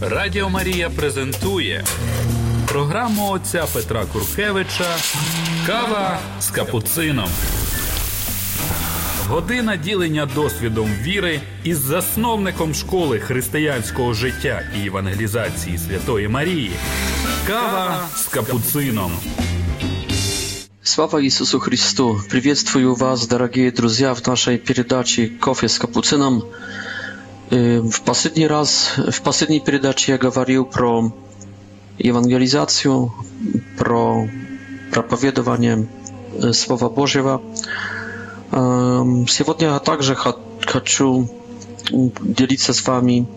Радіо Марія презентує програму отця Петра Куркевича Кава з капуцином. Година ділення досвідом віри із засновником школи християнського життя і евангелізації Святої Марії. Кава з капуцином. Слава Ісусу Христу! Приветствую вас, дорогі друзі, в нашей передачі «Кофе з капуцином». В последний раз, в последней передаче я говорил про евангелизацию, про проповедование Слова Божьего. Сегодня я также хочу делиться с вами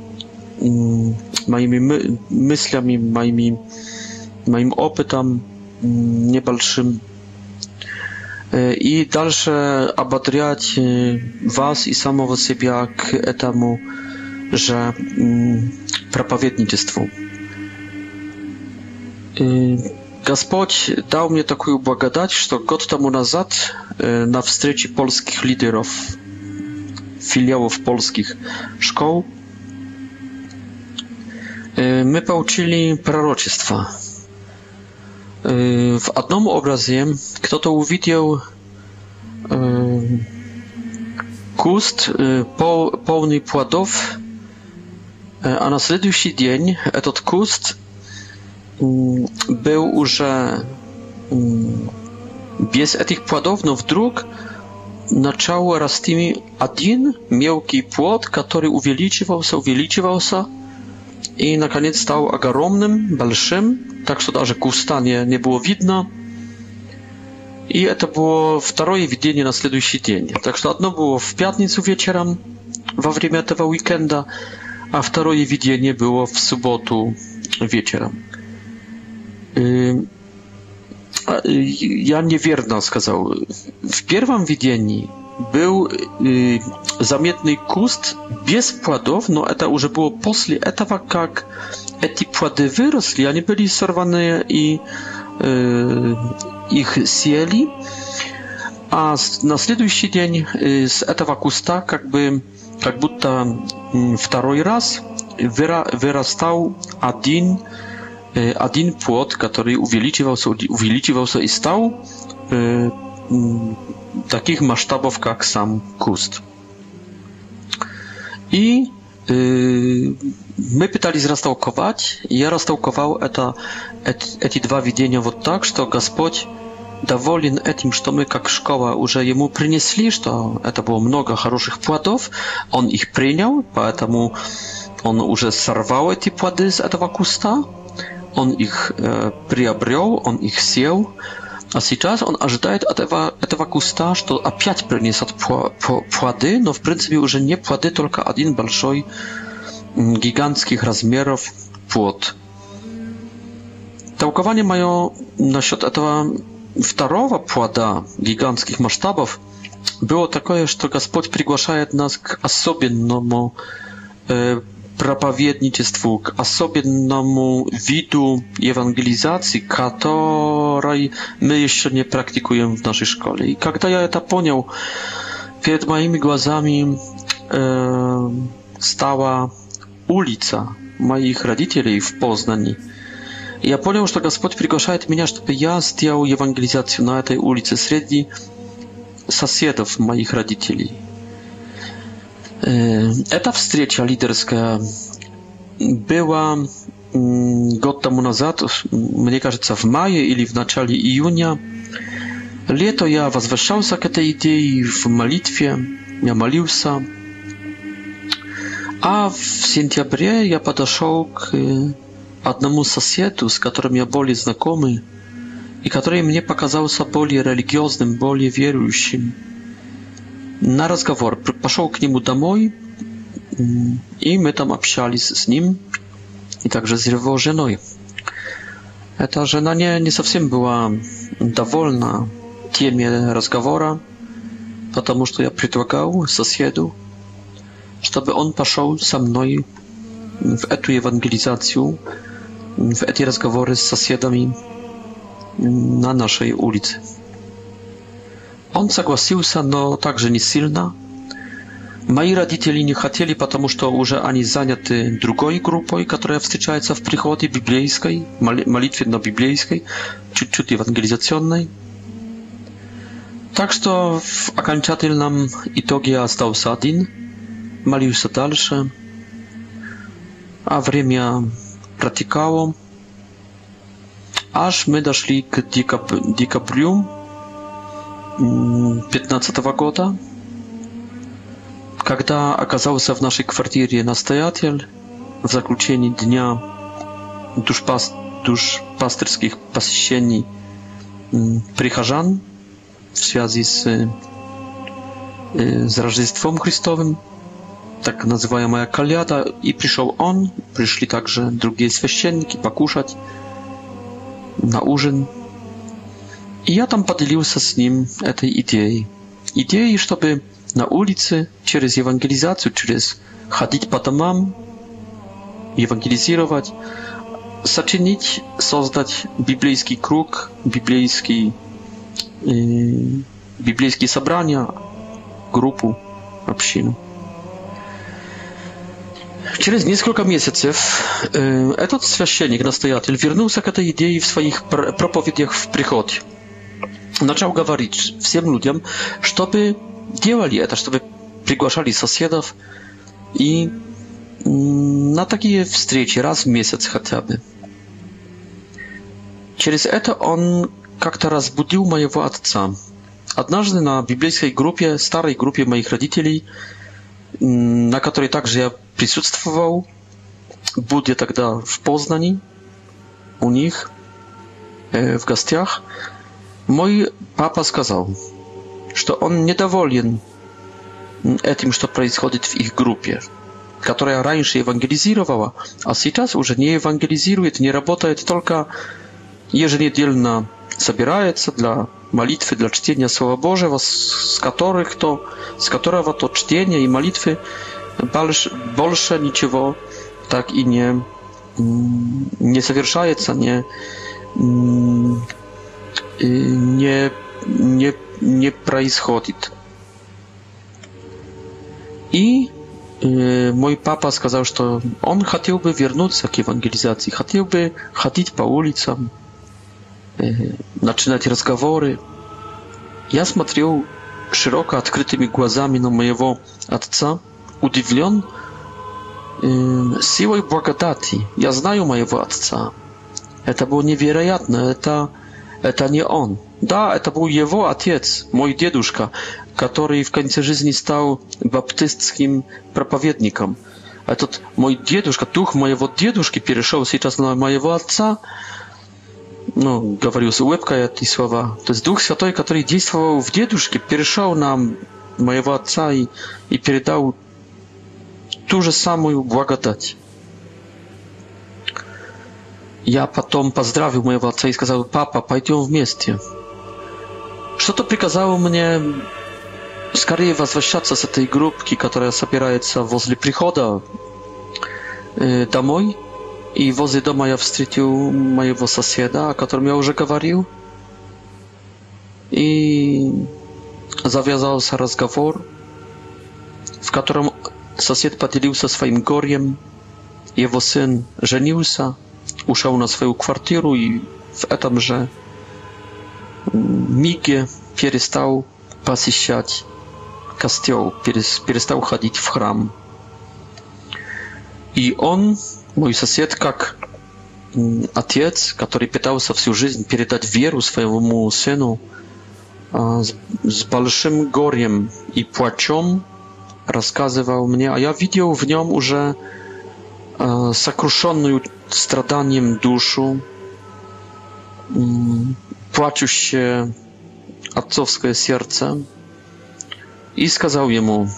моими мыслями, моими, моим опытом небольшим и дальше ободрять вас и самого себя к этому że mm, y, propowiednictwu. Gospodź dał mnie taką błagadać, że god temu nazad y, na wstrecie polskich liderów filiałów polskich szkół y, my pouczyli proroctwa. Y, w jednym obrazie, kto to uwidział, kust pełny płodów a na следующий dzień этот куст był już без этих плодов, но вдруг начал расти один мелкий плод, который увеличивался, увеличивался и, наконец, стал огромным, большим, так что даже куста не, не было видно. И это было второе видение на следующий день. Так что одно было в пятницу вечером во время этого уикенда, a drugie widzenie było w sobotę wieczorem. Y, ja niewierno сказал. W pierwszym widzeniu był y, zamietny kust bez płodów, no to już było po tym, jak te płody wyrosły, oni byli sorwane i y, ich sieli. A na następny dzień z tego kusta jakby как будто второй раз вырастал один, один плод, который увеличивался, увеличивался и стал э, таких масштабов, как сам куст. И э, мы пытались растолковать, я растолковал это, эти, эти два видения вот так, что Господь доволен этим, что мы как школа уже ему принесли, что это было много хороших плодов, он их принял, поэтому он уже сорвал эти плоды с этого куста, он их э, приобрел, он их сел, а сейчас он ожидает от этого, этого куста, что опять принесет плоды, но в принципе уже не плоды, только один большой гигантских размеров плод. Толкование мое насчет этого второго плода гигантских масштабов было такое, что Господь приглашает нас к особенному э, проповедничеству, к особенному виду евангелизации, который мы еще не практикуем в нашей школе. И когда я это понял, перед моими глазами э, стала улица моих родителей в Познании. Я понял, что Господь приглашает меня, чтобы я сделал евангелизацию на этой улице среди соседов моих родителей. Э, эта встреча лидерская была год тому назад, мне кажется, в мае или в начале июня. Лето я возвращался к этой идее в молитве, я молился. А в сентябре я подошел к э, одному соседу, с которым я более знакомый, и который мне показался более религиозным, более верующим. На разговор пошел к нему домой, и мы там общались с ним, и также с его женой. Эта жена не, не совсем была довольна теме разговора, потому что я предлагал соседу, чтобы он пошел со мной w etui ewangelizacji, w etui rozmowy z sąsiadami mm, na naszej ulicy. On zagłosił się, no także nie silna. Moi rodzice nie chcieli, ponieważ już ani zajęty drugiej grupą, która wstyczaje się w przychodzie biblijskiej, malitwie no biblijskiej, ciut-ciut ewangelizacyjnej. Tak, że w akanciatylnym itogie został się один, молił się dalsze. а время протекало. Аж мы дошли к декаб... декабрю 15 года, когда оказался в нашей квартире настоятель в заключении дня душпас... душпастерских посещений прихожан в связи с, э, с Рождеством Христовым так называемая колята, и пришел он, пришли также другие священники покушать на ужин. И я там поделился с ним этой идеей. Идеей, чтобы на улице через евангелизацию, через ходить по домам, евангелизировать, сочинить, создать библейский круг, библейский, э, библейские собрания, группу, общину. Через несколько месяцев э, этот священник-настоятель вернулся к этой идее в своих пр проповедях в приходе. Начал говорить всем людям, чтобы делали это, чтобы приглашали соседов и на такие встречи раз в месяц хотя бы. Через это он как-то разбудил моего отца. Однажды на библейской группе, старой группе моих родителей, на которой также я присутствовал. Будя тогда в Познани, у них, э, в гостях, мой папа сказал, что он недоволен этим, что происходит в их группе, которая раньше евангелизировала, а сейчас уже не евангелизирует, не работает только еженедельно собирается для молитвы, для чтения Слова Божьего, с, которых то, с которого то чтение и молитвы больш, больше ничего так и не, не совершается, не, не, не, не происходит. И э, мой папа сказал, что он хотел бы вернуться к евангелизации, хотел бы ходить по улицам, э, начинать разговоры. Я смотрел широко открытыми глазами на моего отца – удивлен э, силой благодати. Я знаю моего отца. Это было невероятно. Это, это не он. Да, это был его отец, мой дедушка, который в конце жизни стал баптистским проповедником. Этот мой дедушка, дух моего дедушки перешел сейчас на моего отца. Ну, говорю с улыбкой эти слова. То есть Дух Святой, который действовал в дедушке, перешел на моего отца и, и передал ту же самую благодать. Я потом поздравил моего отца и сказал, папа, пойдем вместе. Что-то приказало мне скорее возвращаться с этой группки, которая собирается возле прихода э, домой. И возле дома я встретил моего соседа, о котором я уже говорил. И завязался разговор, в котором Сосед поделился своим горем, его сын женился, ушел на свою квартиру и в этом же миге перестал посещать костел, перестал ходить в храм. И он, мой сосед, как отец, который пытался всю жизнь передать веру своему сыну, с большим горем и плачом рассказывал мне, а я видел в нем уже э, сокрушенную страданием душу, э, плачущее отцовское сердце, и сказал ему,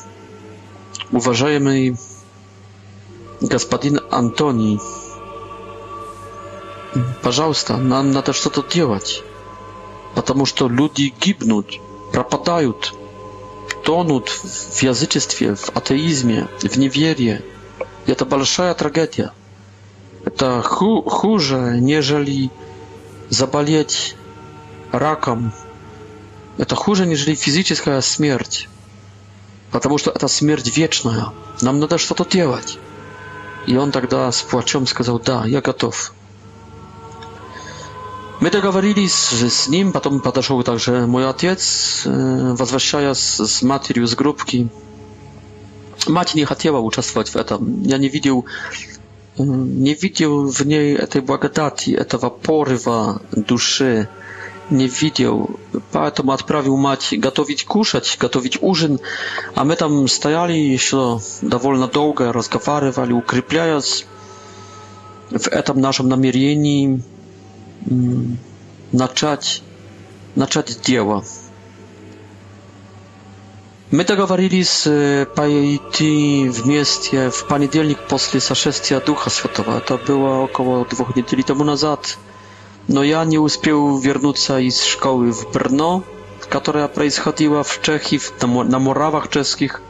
уважаемый господин Антоний, пожалуйста, нам надо что-то делать, потому что люди гибнут, пропадают, тонут в язычестве, в атеизме, в неверии. Это большая трагедия. Это ху хуже, нежели заболеть раком. Это хуже, нежели физическая смерть. Потому что это смерть вечная. Нам надо что-то делать. И он тогда с плачом сказал, да, я готов. Мы договорились с ним, потом подошел также мой отец, возвращаясь с матерью с группки. Мать не хотела участвовать в этом. Я не видел, не видел в ней этой благодати, этого порыва души. Не видел. Поэтому отправил мать готовить кушать, готовить ужин. А мы там стояли еще довольно долго, разговаривали, укрепляясь в этом нашем намерении начать, начать дело. Мы договорились пойти вместе в понедельник после сошествия Духа Святого. Это было около двух недель тому назад. Но я не успел вернуться из школы в Брно, которая происходила в Чехии, на Муравах чешских.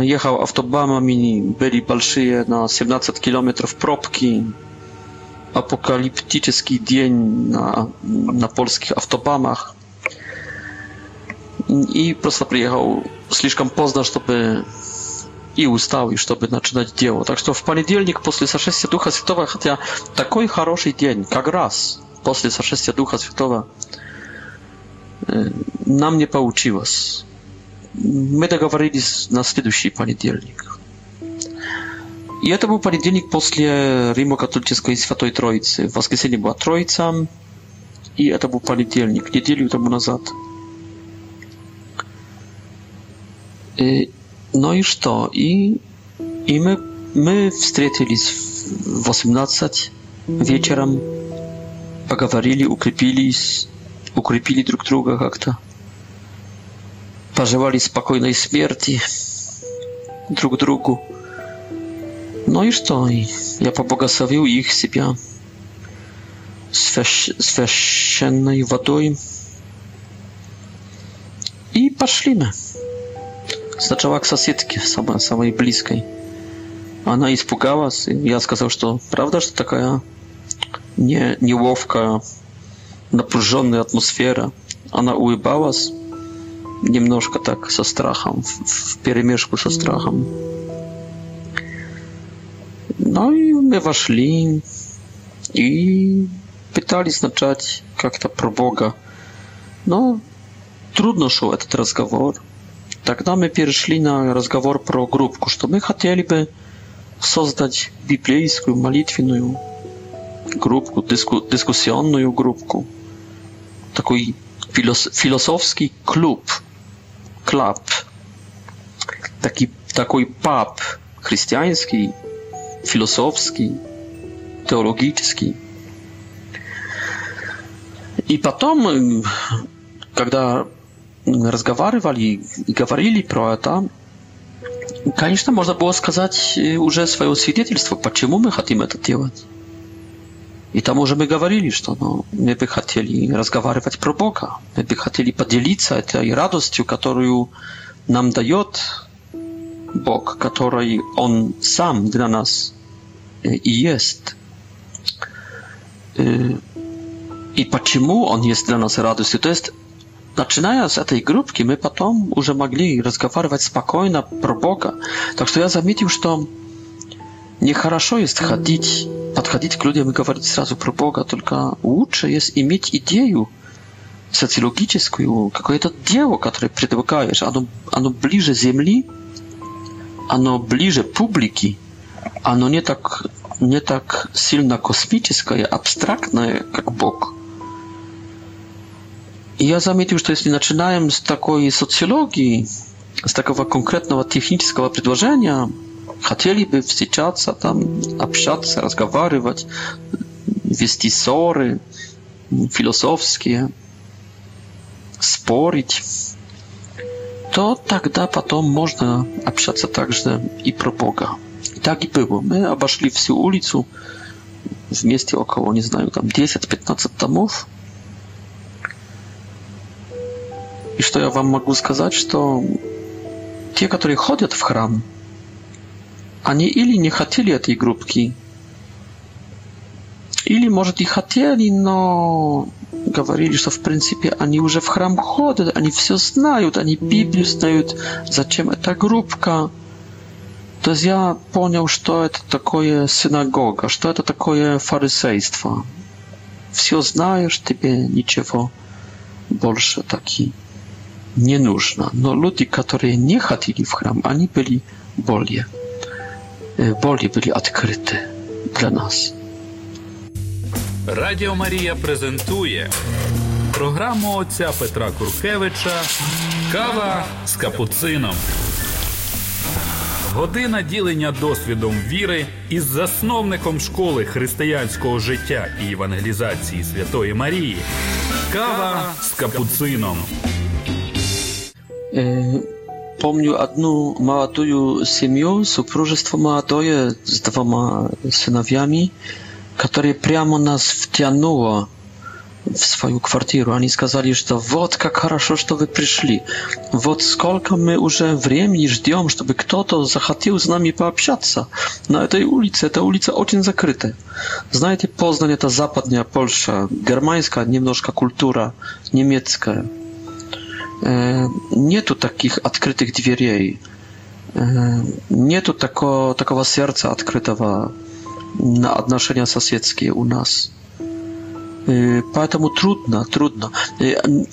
Jechał autobamami, byli большие na 17 kilometrów probki, apokaliptyczny dzień na, na polskich autobamach i prosto prostu przyjechał слишком поздно, żeby i ustał, i żeby zaczynać dzieło. Tak, że w poniedziałek po 6 Ducha Świętego, chociaż taki хороший dzień, jak raz po Sarzestie Ducha Świętego, y, nam nie pouczyło. My dogovorili na следующий poniedziałek. И это был понедельник после Римо-католической Святой Троицы. В воскресенье была Троица, и это был понедельник, неделю тому назад. И, э, ну и что? И, и мы, мы встретились в 18 вечером, поговорили, укрепились, укрепили друг друга как-то. Пожелали спокойной смерти друг другу. No iż to? Ja pobłogosławił ich siebie święconej wodą i poszliśmy. Zaczęła k sąsiedki, samej bliskiej. Ona i spukała, ja сказал, że to prawda, że to taka nie, niełowka, napróżona atmosfera. Ona ujbała się, niemnożka tak, ze strachem, w, w pierymieszku strachem. No i my weszli i pytali znaczać, jak ta proboga. No, trudno szło ten rozmowę. Tak no, na my przyszli na rozmowę pro grupku, że my chcieliby stworzyć biblijską, malitwinną grupkę, dysku, dyskusyjną grupkę, taki filos, filozofski klub, klub, taki, taki pub chrześcijański, filozofski, теологический. И потом, когда разговаривали и говорили про это, конечно, можно было сказать уже свое свидетельство, почему мы хотим это делать. И там уже мы говорили, что ну, мы бы хотели разговаривать про Бога, мы бы хотели поделиться этой радостью, которую нам дает Бог, который Он сам для нас i jest. И почему он есть для нас радостью? То есть, начиная с этой группки, мы потом уже могли разговаривать спокойно про Бога. Так что я заметил, что нехорошо есть ходить, подходить к людям и говорить сразу про Бога, только лучше есть иметь идею социологическую, какое-то дело, которое предлагаешь. Оно, оно ближе земли, оно ближе публики, оно не так, не так сильно космическое, абстрактное, как Бог. И я заметил, что если начинаем с такой социологии, с такого конкретного технического предложения, хотели бы встречаться, там, общаться, разговаривать, вести ссоры философские, спорить, то тогда потом можно общаться также и про Бога. так и было. Мы обошли всю улицу, вместе около, не знаю, там 10-15 домов. И что я вам могу сказать, что те, которые ходят в храм, они или не хотели этой группки, или, может, и хотели, но говорили, что, в принципе, они уже в храм ходят, они все знают, они Библию знают, зачем эта группка. То есть я понял, что это такое синагога, что это такое фарисейство. Все знаешь, тебе ничего больше таки не нужно. Но люди, которые не ходили в храм, они были более, более были открыты для нас. Радіо Марія презентує програму отця Петра Куркевича Кава з капуцином. Година ділення досвідом віри із засновником школи християнського життя і евангелізації Святої Марії. Кава з капуцином. Е, помню одну молодую сім'ю супружество молодое з двома синов'ями, которое прямо нас втягнуло. w swoją квартиру. Они сказали, что вот как хорошо, что вы пришли. Вот сколько мы уже времени ждем, чтобы кто-то захотел с нами пообщаться. На этой улице, эта улица очень закрыта. Знаете, Познань это западная Польша, германская немножко культура, немецкая. Нету таких открытых дверей. Нету такого, такого сердца открытого на отношения соседские у нас. Поэтому трудно, трудно.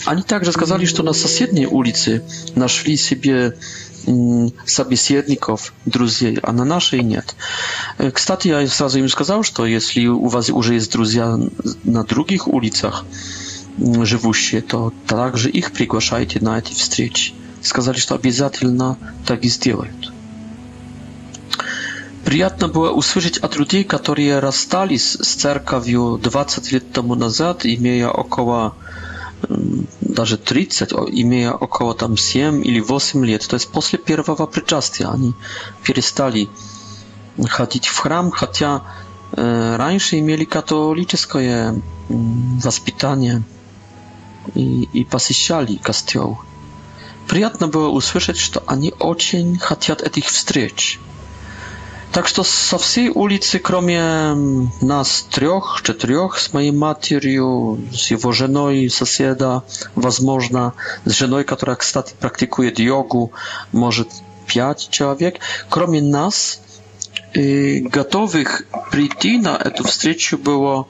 Они также сказали, что на соседней улице нашли себе собеседников, друзей, а на нашей нет. Кстати, я сразу им сказал, что если у вас уже есть друзья на других улицах живущие, то также их приглашайте на эти встречи. Сказали, что обязательно так и сделают. Приятно было услышать от людей, которые расстались с церковью 20 лет тому назад, имея около даже 30, имея около там 7 или 8 лет. То есть после первого причастия они перестали ходить в храм, хотя раньше имели католическое воспитание и, и посещали костел. Приятно было услышать, что они очень хотят этих встреч. Так что со всей улицы, кроме нас трех, четырех, с моей матерью, с его женой, соседа, возможно, с женой, которая, кстати, практикует йогу, может, пять человек, кроме нас, готовых прийти на эту встречу было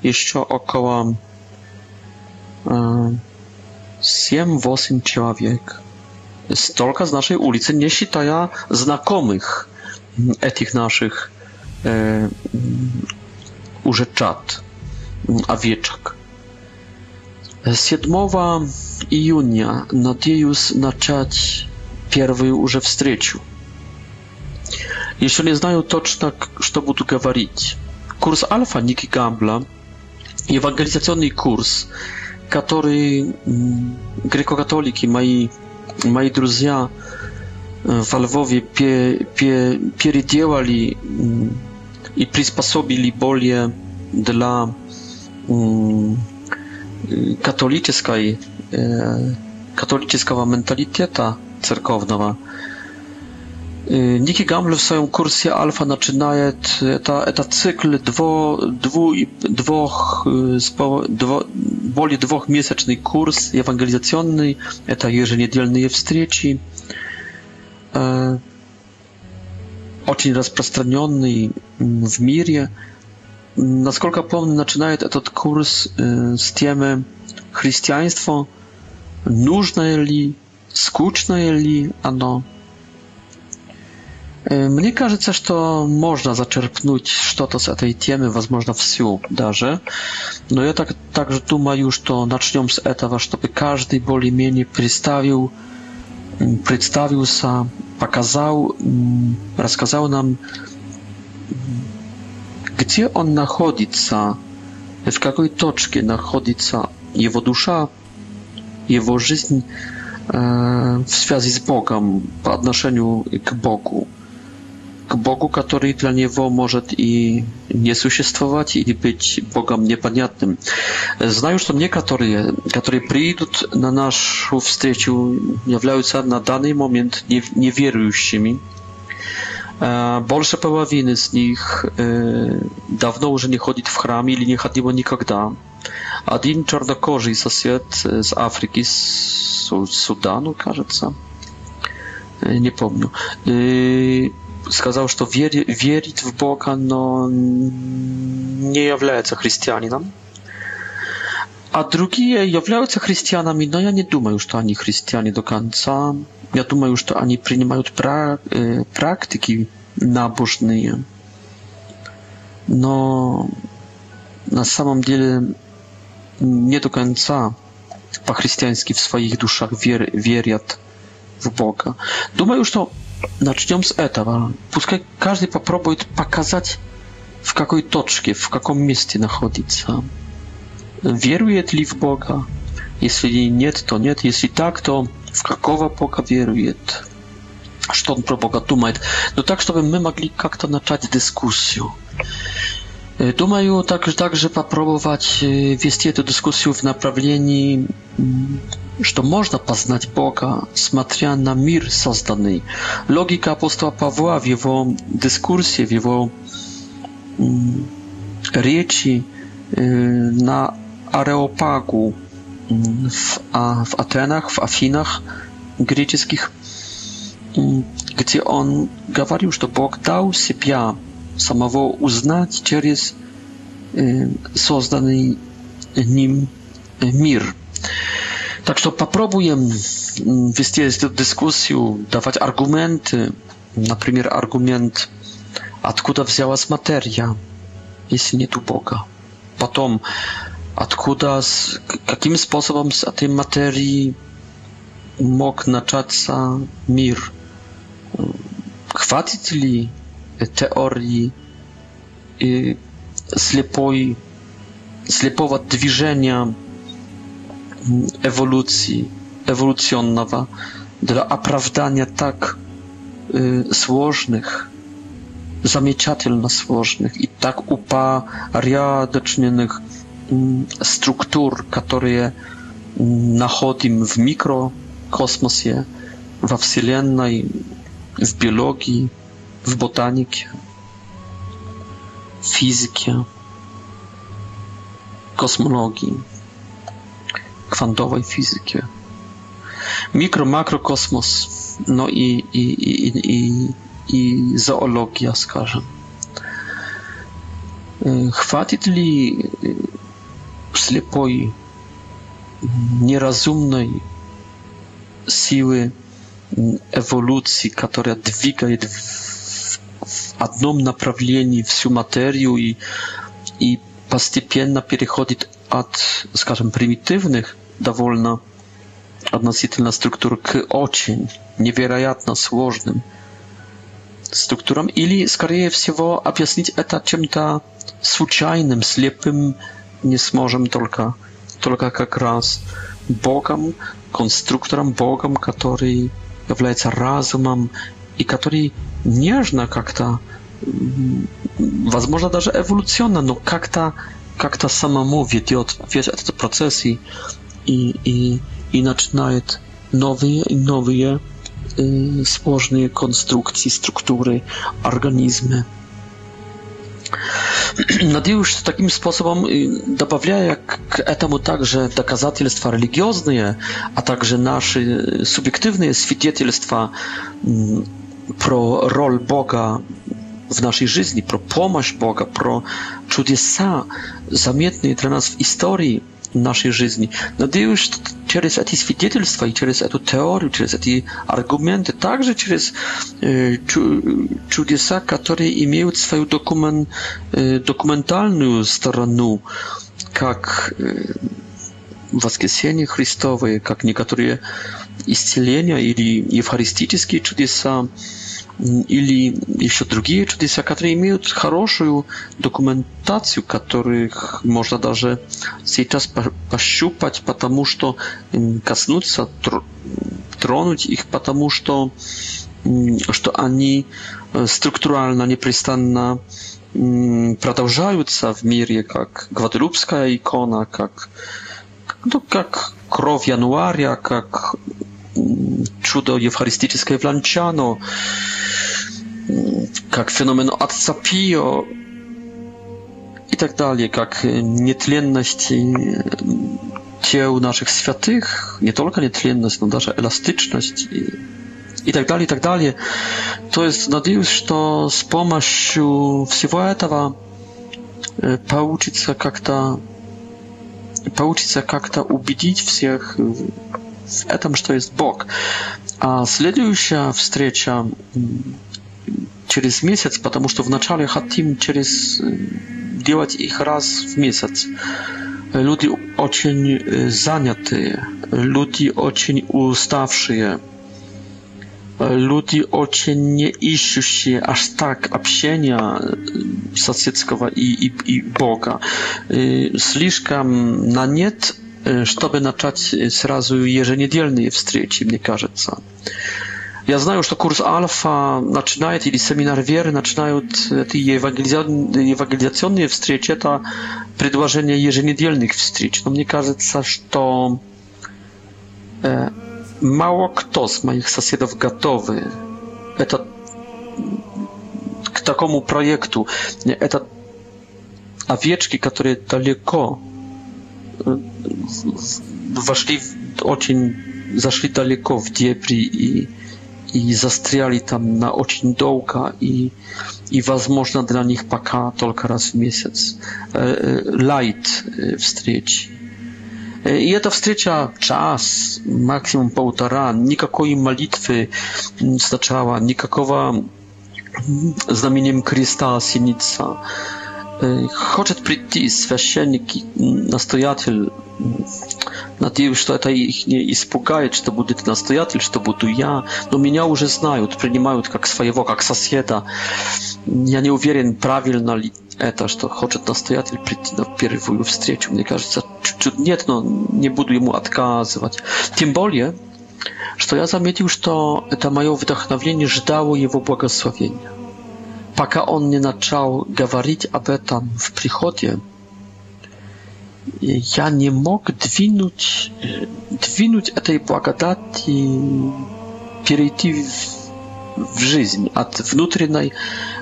еще около 7-8 человек. Столько с нашей улицы, не считая знакомых etich naszych e, a wieczak. Siedmowa i junia nadjejus naczać pierwszy urze w streciu. Jeszcze nie znają toczna, co tu gawarić. Kurs alfa Niki Gambla, ewangelizacyjny kurs, który mm, grekokatoliki, moi, moi друзья, Walwowie Lwowie pie, mm, i przysposobili bolje dla mm, katolickiej mentality, mentaliteta cerkownego. E, Niki Gamble w swoją kursie Alfa zaczyna eta, cykl dwu, dwoch, e, spo, dwóch miesięczny kurs ewangelizacyjny, eta jeżeli niedzielny je очень распространенный в мире. Насколько помню, начинает этот курс с темы христианство, нужное ли, скучное ли оно. Мне кажется, что можно зачерпнуть что-то с этой темы, возможно, всю даже. Но я так, также думаю, что начнем с этого, чтобы каждый более-менее представил, представился, показал, рассказал нам, где он находится, в какой точке находится его душа, его жизнь в связи с Богом, по отношению к Богу. Bogu, который для него может и не существовать, или быть Богом непонятным. Знаю, что некоторые, которые приедут на нашу встречу, являются на данный момент неверующими. Больше половины из них давно уже не ходит в храм или не ходило никогда. Один чернокожий сосед с Африки, с Судану, кажется, не помню, сказал, что верить, верить в Бога, но не является христианином. А другие являются христианами, но я не думаю, что они христиане до конца. Я думаю, что они принимают практики набожные. Но на самом деле не до конца по-христиански в своих душах вер, верят в Бога. Думаю, что начнем с этого. Пускай каждый попробует показать, в какой точке, в каком месте находится. Верует ли в Бога? Если нет, то нет. Если так, то в какого Бога верует? Что он про Бога думает? Но так, чтобы мы могли как-то начать дискуссию. Думаю, так, также попробовать вести эту дискуссию в направлении, что можно познать Бога, смотря на мир созданный. Логика апостола Павла в его дискурсе, в его речи на Ареопагу в, в Атенах, в Афинах греческих, где он говорил, что Бог дал себя самого узнать через созданный ним мир. Так что попробуем вести эту дискуссию, давать аргументы, например, аргумент, откуда взялась материя, если нет у Бога. Потом, откуда, каким способом с этой материи мог начаться мир. Хватит ли теории и слепой, слепого движения ewolucji, ewolucjonnego dla оправдания tak y, сложных, замечательно сложных и так упорядоченных y, структур, которые находим в микрокосмосе, во Вселенной, в биологии, w botanikę, fizykę, kosmologii, kwantowej fizykę, mikro, makrokosmos, no i, i, i, i, i, i zoologia, skażę. Chwatit y, nierozumnej siły y, ewolucji, która dwiga одном направлении всю материю и, и постепенно переходит от, скажем, примитивных довольно относительно структур к очень невероятно сложным структурам, или, скорее всего, объяснить это чем-то случайным, слепым не сможем только, только как раз Богом, конструктором Богом, который является разумом и который нежно как-то, возможно, даже эволюционно, но как-то как-то самому ведет весь этот процесс и, и, и, и начинает новые и новые э, сложные конструкции, структуры, организмы. Надеюсь, что таким способом, добавляя к этому также доказательства религиозные, а также наши субъективные свидетельства про роль Бога в нашей жизни, про помощь Бога, про чудеса, заметные для нас в истории нашей жизни. Надеюсь, что через эти свидетельства и через эту теорию, через эти аргументы, также через э, чу чудеса, которые имеют свою документ, э, документальную сторону, как э, воскресения Христовые, как некоторые исцеления или евхаристические чудеса, или еще другие чудеса, которые имеют хорошую документацию, которых можно даже сейчас пощупать, потому что коснуться, тронуть их, потому что, что они э, структурально, непрестанно продолжаются в мире, как Гваделупская икона, как ну, как кровь януаря, как чудо евхаристическое в Ланчано, как феномен Ацапио и так далее, как нетленность тел наших святых, не только нетленность, но даже эластичность и, и так далее, и так далее. То есть надеюсь, что с помощью всего этого получится как-то получится как-то убедить всех в этом, что есть Бог. А следующая встреча через месяц, потому что вначале хотим через э, делать их раз в месяц. Люди очень э, заняты, люди очень уставшие. люди очень не ищущие аж так общения соседского и, и, и Бога. Слишком на нет, чтобы начать сразу еженедельные встречи, мне кажется. Я знаю, что курс Альфа начинает, или семинар веры начинают эти евангелизационные встречи, это предложение еженедельных встреч. Но мне кажется, что mało kto z moich sąsiadów gotowy to, k takomu projektu. To owieczki, które daleko e, weszli w zaszli daleko w Diebri i, i zastriali tam na ocień dołka i, i można dla nich paka tylko raz w miesiąc. E, e, light wstrzeci. I это встреча час, максимум полтора, никакой молитвы сначала, никакого знаменем креста синица. Хочет прийти священник, настоятель, Надеюсь, что это их не испугает, что будет настоятель, что буду я. Но меня уже знают, принимают как своего, как соседа. Я не уверен, правильно ли это, что хочет настоятель прийти на первую встречу. Мне кажется, czy nie, no, nie buduję mu odkazywać. Tym bardziej, że ja zamietił, że to, to moje wytchnowienie ждало jego błogosławienia. Paka on nie zaczął gawarić, aby tam w przychodzie, ja nie mógł dwinuć, dwinuć tej błagadati, pierytiwi, в жизнь, от внутренней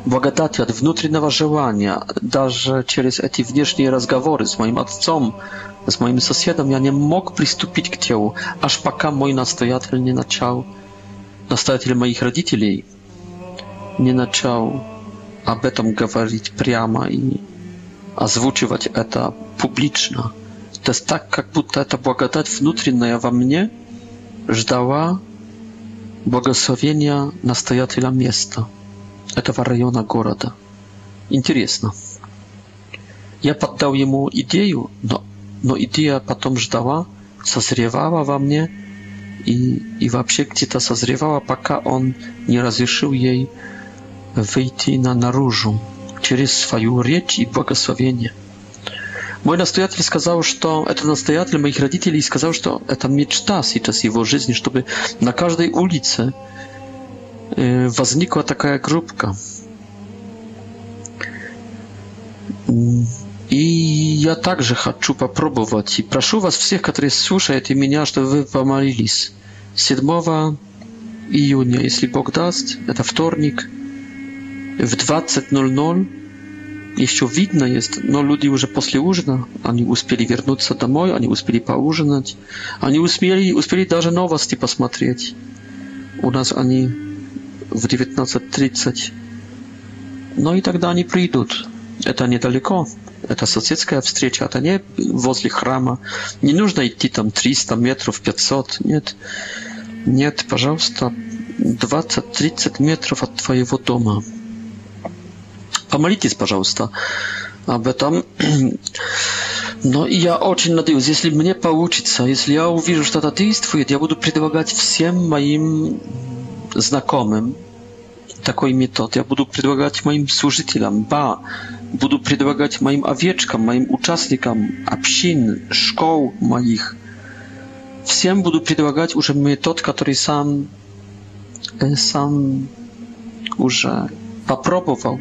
благодати, от внутреннего желания. Даже через эти внешние разговоры с моим отцом, с моим соседом я не мог приступить к делу, аж пока мой настоятель не начал, настоятель моих родителей, не начал об этом говорить прямо и озвучивать это публично. To jest tak, jak будто эта благодать внутренняя во мне ждала благословения настоятеля места, этого района города. Интересно. Я поддал ему идею, но, но идея потом ждала, созревала во мне и, и вообще где-то созревала, пока он не разрешил ей выйти на наружу через свою речь и благословение. Мой настоятель сказал, что это настоятель моих родителей сказал, что это мечта сейчас его жизни, чтобы на каждой улице возникла такая группка. И я также хочу попробовать. И прошу вас всех, которые слушают и меня, чтобы вы помолились. 7 июня, если Бог даст, это вторник, в 20.00 еще видно есть, но люди уже после ужина, они успели вернуться домой, они успели поужинать, они успели, успели даже новости посмотреть. У нас они в 19.30. Ну и тогда они придут. Это недалеко. Это соседская встреча, это не возле храма. Не нужно идти там 300 метров, 500, нет. Нет, пожалуйста, 20-30 метров от твоего дома. Помолитесь, пожалуйста, об этом. Но я очень надеюсь, если мне получится, если я увижу, что это действует, я буду предлагать всем моим знакомым такой метод. Я буду предлагать моим служителям, ба, буду предлагать моим овечкам, моим участникам общин, школ моих. Всем буду предлагать уже метод, который сам, сам уже попробовал.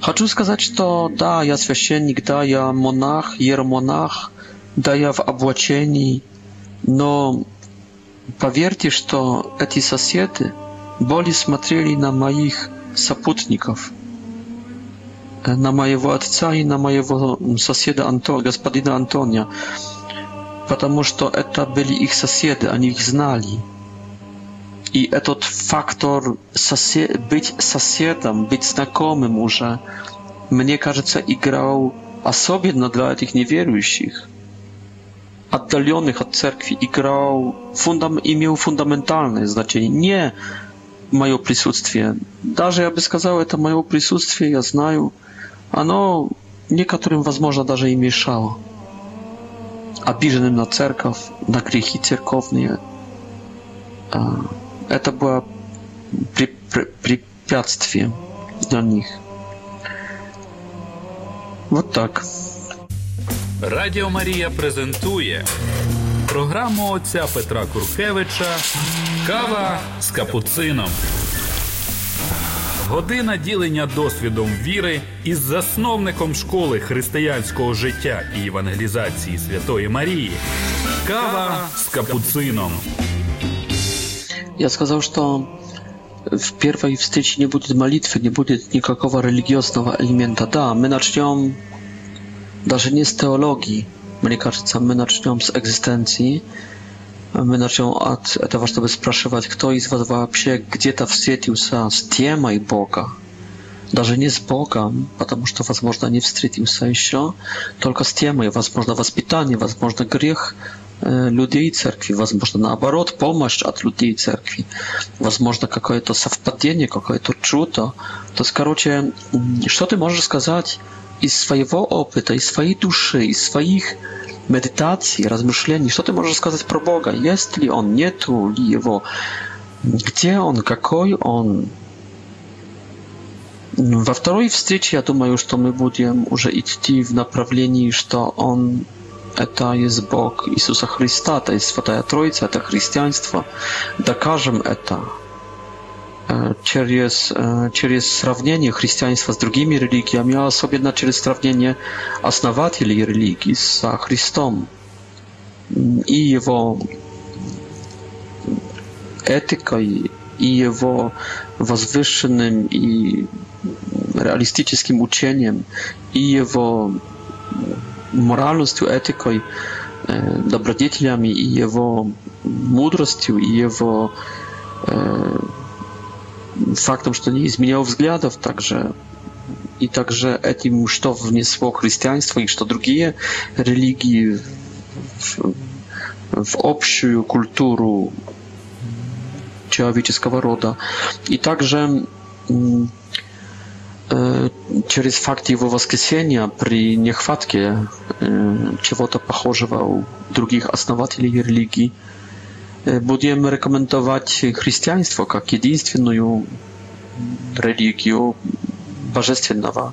Хочу сказать, что да, я священник, да, я монах, ермонах, да, я в облачении, но поверьте, что эти соседи более смотрели на моих сопутников, на моего отца и на моего соседа Антон, господина Антония, потому что это были их соседи, они их знали. I ten faktor być sąsiadem, być znakomym, już, mnie кажется, grał na dla tych niewierujących, oddalonych od cerkwi, grał i miał fundamentalne znaczenie. Nie moje присутствие. Nawet ja bym сказал, to moje присутствие, ja знаю, ono niektórym, возможно, даже i mieszało. a на na на na церковные. Uh... это было при, при, препятствие для них. Вот так. Радіо Марія презентує програму отця Петра Куркевича Кава з капуцином. Година ділення досвідом віри із засновником школи християнського життя і евангелізації Святої Марії. Кава з капуцином. Я сказал, что в первой встрече не будет молитвы, не будет никакого религиозного элемента. Да, мы начнем даже не с теологии, мне кажется, мы начнем с экзистенции. Мы начнем от этого, чтобы спрашивать, кто из вас вообще где-то встретился с темой Бога. Даже не с Богом, потому что, возможно, не встретился еще, только с темой, возможно, воспитание, возможно, грех, Э, людей церкви, возможно, наоборот, помощь от людей церкви, возможно, какое-то совпадение, какое-то чудо. То есть, короче, что ты можешь сказать из своего опыта, из своей души, из своих медитаций, размышлений, что ты можешь сказать про Бога? Есть ли Он, нету ли Его? Где Он, какой Он? Во второй встрече, я думаю, что мы будем уже идти в направлении, что Он это есть Бог Иисуса Христа, то есть Святая Троица, это христианство. Докажем это через, через сравнение христианства с другими религиями, а особенно через сравнение основателей религий со Христом и его этикой, и его возвышенным и реалистическим учением, и его moralnostju, etikoj, e, dobrodjetljami i jego mudrostju i jego e, faktom że nije izminjao vzgljadov, takže i także etim što vnjesvo chrześcijaństwo i što drugije religije v, v opšuju kulturu čovječeskog roda. I także mm, через факт его воскресения при нехватке чего-то похожего у других основателей религии, будем рекомендовать христианство как единственную религию божественного,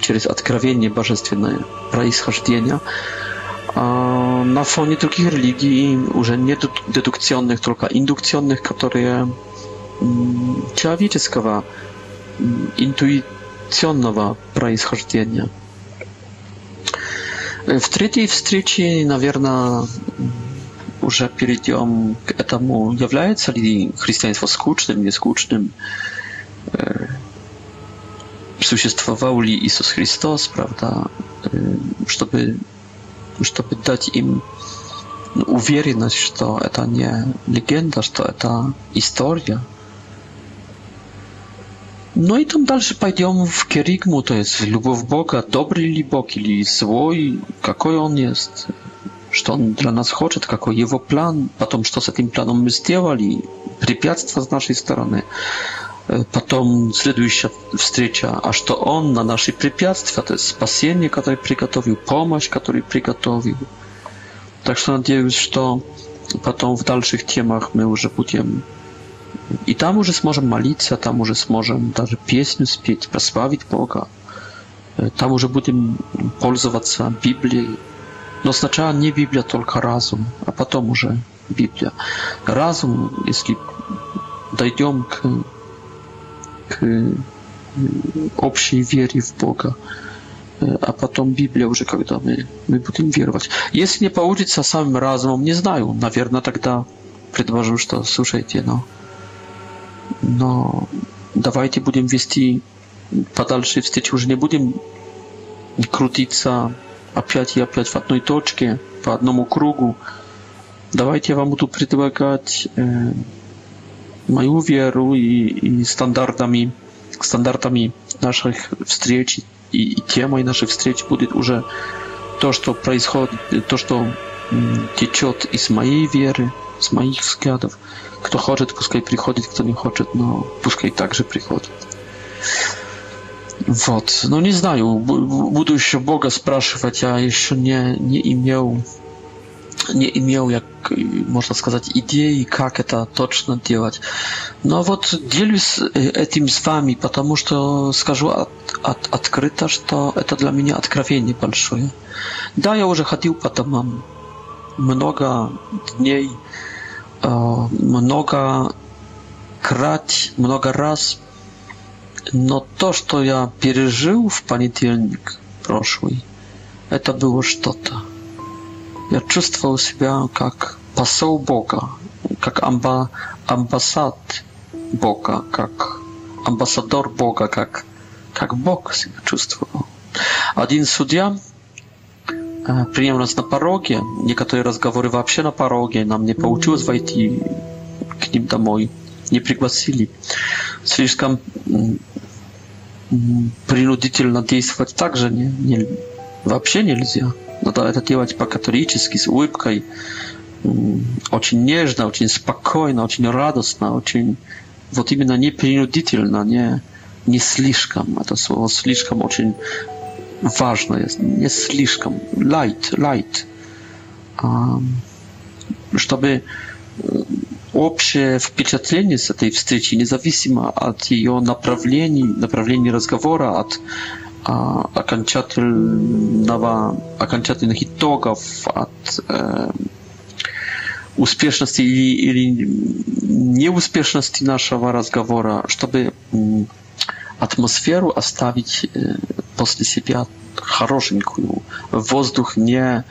через откровение божественное происхождения, на фоне других религий, уже не дедукционных, только индукционных, которые человеческого интуиционного происхождения. В третьей встрече, наверное, уже перейдем к этому, является ли христианство скучным, не скучным, существовал ли Иисус Христос, правда, чтобы, чтобы дать им уверенность, что это не легенда, что это история, no i tam dalszy pójdziemy w kierigmu, to jest lubów Boga, dobry li Bog, li zły, jaki on jest, co on dla nas chce, tak jaki jego plan, potem co z tym planem my zrobili, przepiactwa z naszej strony, e, potem następna wstrzecia, aż to on na naszej przepiactwa, to jest spasienie, które przygotował, pomoc, który przygotował. Tak że nadzieję, że potem w dalszych temach my już będziemy И там уже сможем молиться, там уже сможем даже песню спеть, прославить Бога. Э, там уже будем пользоваться Библией. Но сначала не Библия, только разум, а потом уже Библия. Разум, если дойдем к, к э, общей вере в Бога, э, а потом Библия уже, когда мы, мы будем веровать. Если не получится самым разумом, не знаю, наверное, тогда предложу, что слушайте, но... Ну, но давайте будем вести подальше встречи, уже не будем крутиться опять и опять в одной точке, по одному кругу. Давайте я вам буду предлагать э, мою веру и, и стандартами, стандартами наших встреч и, и темой нашей встречи будет уже то, что происходит, то, что течет из моей веры, с моих взглядов. Kto chce, tylko skaj przychodzi, kto nie chce, no puskaj także przychodzi. Wot, no nie znaju, budu się Boga spraszywać, ja jeszcze nie, nie imiał, nie imiał, jak y, można skazać, idei, jak to toczno działać. No wot, dzielę się y, tym z wami, потому что скажу odkryta, że to, to dla mnie odkrawienie большое. Da, ja już chodził po mam mnoga dni, Э, много крат, много раз, но то, что я пережил в понедельник прошлый, это было что-то. Я чувствовал себя как посол Бога, как амба, амбассад Бога, как амбассадор Бога, как, как Бог себя чувствовал. Один судья Э, Приняв нас на пороге, некоторые разговоры вообще на пороге, нам не получилось войти к ним домой, не пригласили. Слишком принудительно действовать также не, не, вообще нельзя. Надо это делать по-католически, с улыбкой, очень нежно, очень спокойно, очень радостно, очень вот именно не принудительно, не, не слишком. Это слово слишком очень важно, не слишком, light, light, чтобы общее впечатление с этой встречи, независимо от ее направлений, направлений разговора, от а, окончательного, окончательных итогов, от э, успешности или, или неуспешности нашего разговора, чтобы атмосферу оставить э, после себя хорошенькую. Воздух не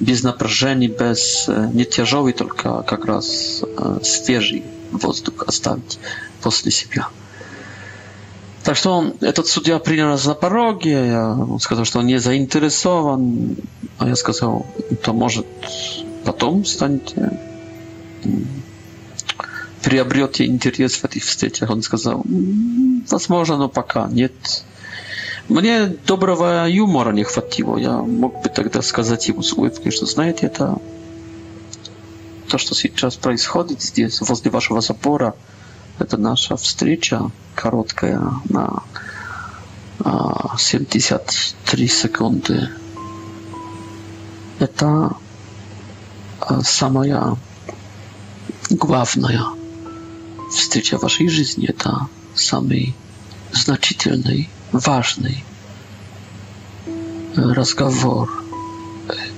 без напряжений, без э, не тяжелый, только как раз э, свежий воздух оставить после себя. Так что он, этот судья принял нас на пороге, я сказал, что он не заинтересован, а я сказал, то может потом станете приобретете интерес в этих встречах? Он сказал, возможно, но пока нет. Мне доброго юмора не хватило. Я мог бы тогда сказать ему с улыбкой, что, знаете, это то, что сейчас происходит здесь, возле вашего забора, это наша встреча короткая на 73 а, секунды. Это а, самая главная w stycie waszej жизни, да, самой значительной, важной. Разговор,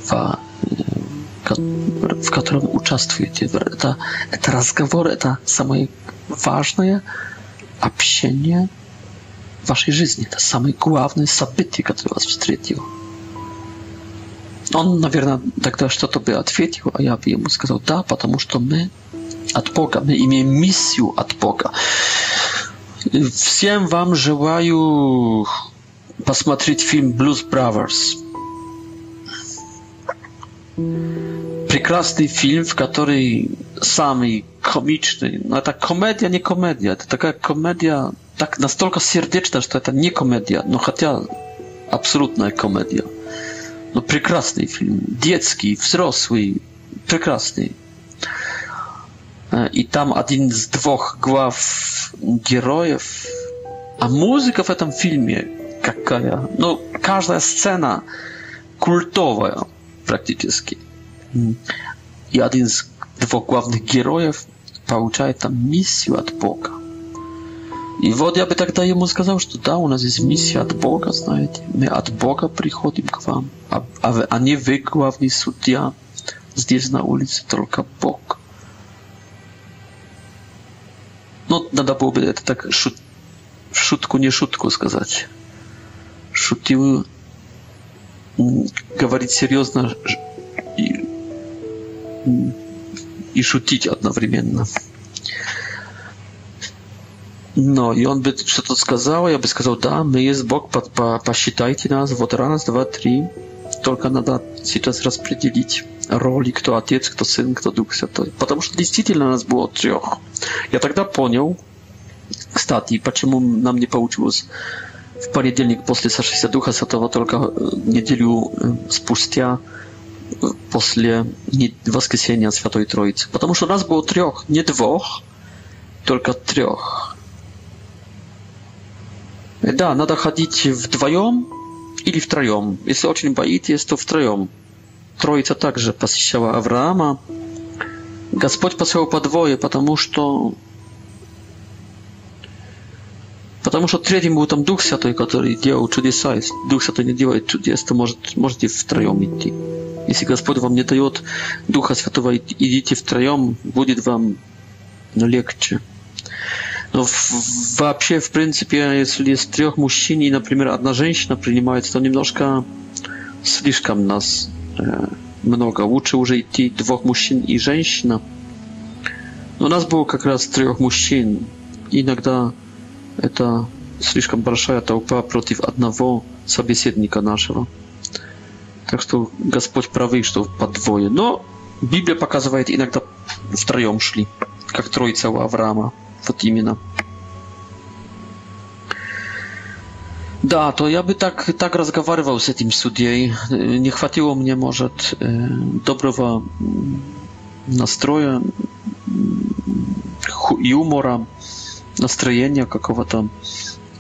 в котором участвуете. Это, это разговор, это самое важное общение в вашей жизни. Это самое главное событие, которое вас встретило. Он, наверное, тогда что-то бы ответил, а я бы ему сказал, да, потому что мы от Бога. Мы имеем миссию от Бога. Всем вам желаю посмотреть фильм «Blues Brothers». Прекрасный фильм, в который самый комичный. Но это комедия, не комедия. Это такая комедия, так настолько сердечная, что это не комедия, но хотя абсолютная комедия. Но прекрасный фильм. Детский, взрослый, прекрасный. А, и там один из двух глав героев. А музыка в этом фильме какая? Ну, каждая сцена культовая практически. И один из двух главных героев получает там миссию от Бога. И вот я бы тогда ему сказал, что да, у нас есть миссия от Бога, знаете, мы от Бога приходим к вам, а, а, а не вы главный судья, здесь на улице только Бог. Ну, надо было бы это так шут, шутку, не шутку сказать. Шутил говорить серьезно и, и шутить одновременно. Но, и он бы что-то сказал, я бы сказал, да, мы есть Бог, посчитайте нас, вот раз, два, три, только надо сейчас распределить роли, кто отец, кто сын, кто дух святой. Потому что действительно нас было трех. Я тогда понял, кстати, почему нам не получилось в понедельник после Сошествия Духа Святого только э, неделю э, спустя э, после воскресения Святой Троицы. Потому что нас было трех, не двух, только трех. Да, надо ходить вдвоем, или втроем. Если очень боитесь, то втроем. Троица также посещала Авраама. Господь посылал по двое, потому что Потому что третьим был там Дух Святой, который делал чудеса. Если Дух Святой не делает чудес, то может, можете втроем идти. Если Господь вам не дает Духа Святого, идите втроем, будет вам легче. No, w w вообще, в принципе, если из трех мужчин и, например, одна женщина принимает, то немножко слишком нас э, много. Лучше уже идти двух мужчин и женщина. Но у нас было как раз трех мужчин. Иногда это слишком большая толпа против одного собеседника нашего. Так что Господь правы, что по двое. Но Библия показывает, иногда втроем шли, как троица у Авраама. Вот именно. Да, то я бы так, так разговаривал с этим судьей. Не хватило мне, может, доброго настроя юмора, настроения какого-то.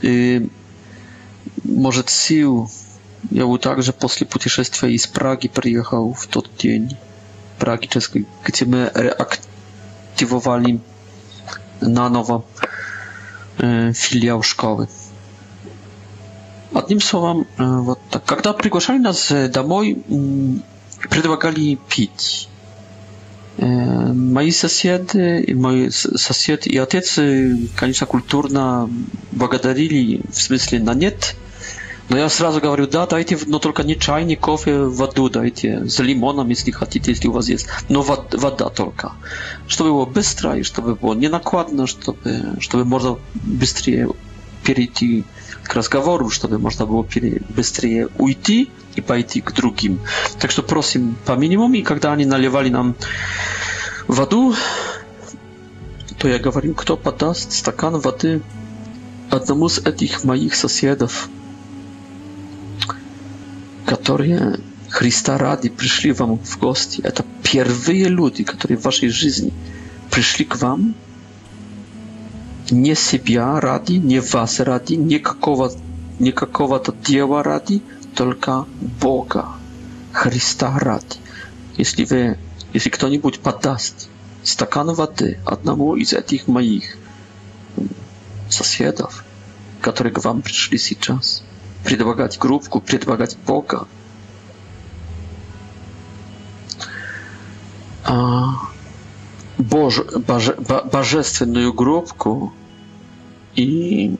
И, может, сил. Я вот также после путешествия из Праги приехал в тот день, Праги, Ческой, где мы активовали na nowo filiał szkoły. Одним словом, вот так. Когда приглашали нас домой, предлагали пить. Мои соседи, мой сосед и отец, конечно, культурно благодарили, в смысле, на нет – Но я сразу говорю, да, дайте, но только не чай, не кофе, воду дайте, с лимоном, если хотите, если у вас есть, но вод, вода только. Чтобы было быстро и чтобы было не накладно, чтобы, чтобы можно быстрее перейти к разговору, чтобы можно было быстрее уйти и пойти к другим. Так что просим по минимуму, и когда они наливали нам воду, то я говорю, кто подаст стакан воды одному из этих моих соседов, которые Христа ради пришли вам в гости. Это первые люди, которые в вашей жизни пришли к вам не себя ради, не вас ради, не какого-то не какого-то дела ради, только Бога, Христа ради. Если вы, если кто-нибудь подаст стакан воды одному из этих моих соседов, которые к вам пришли сейчас, предлагать группку, предлагать Бога. А, боже, боже, божественную группку и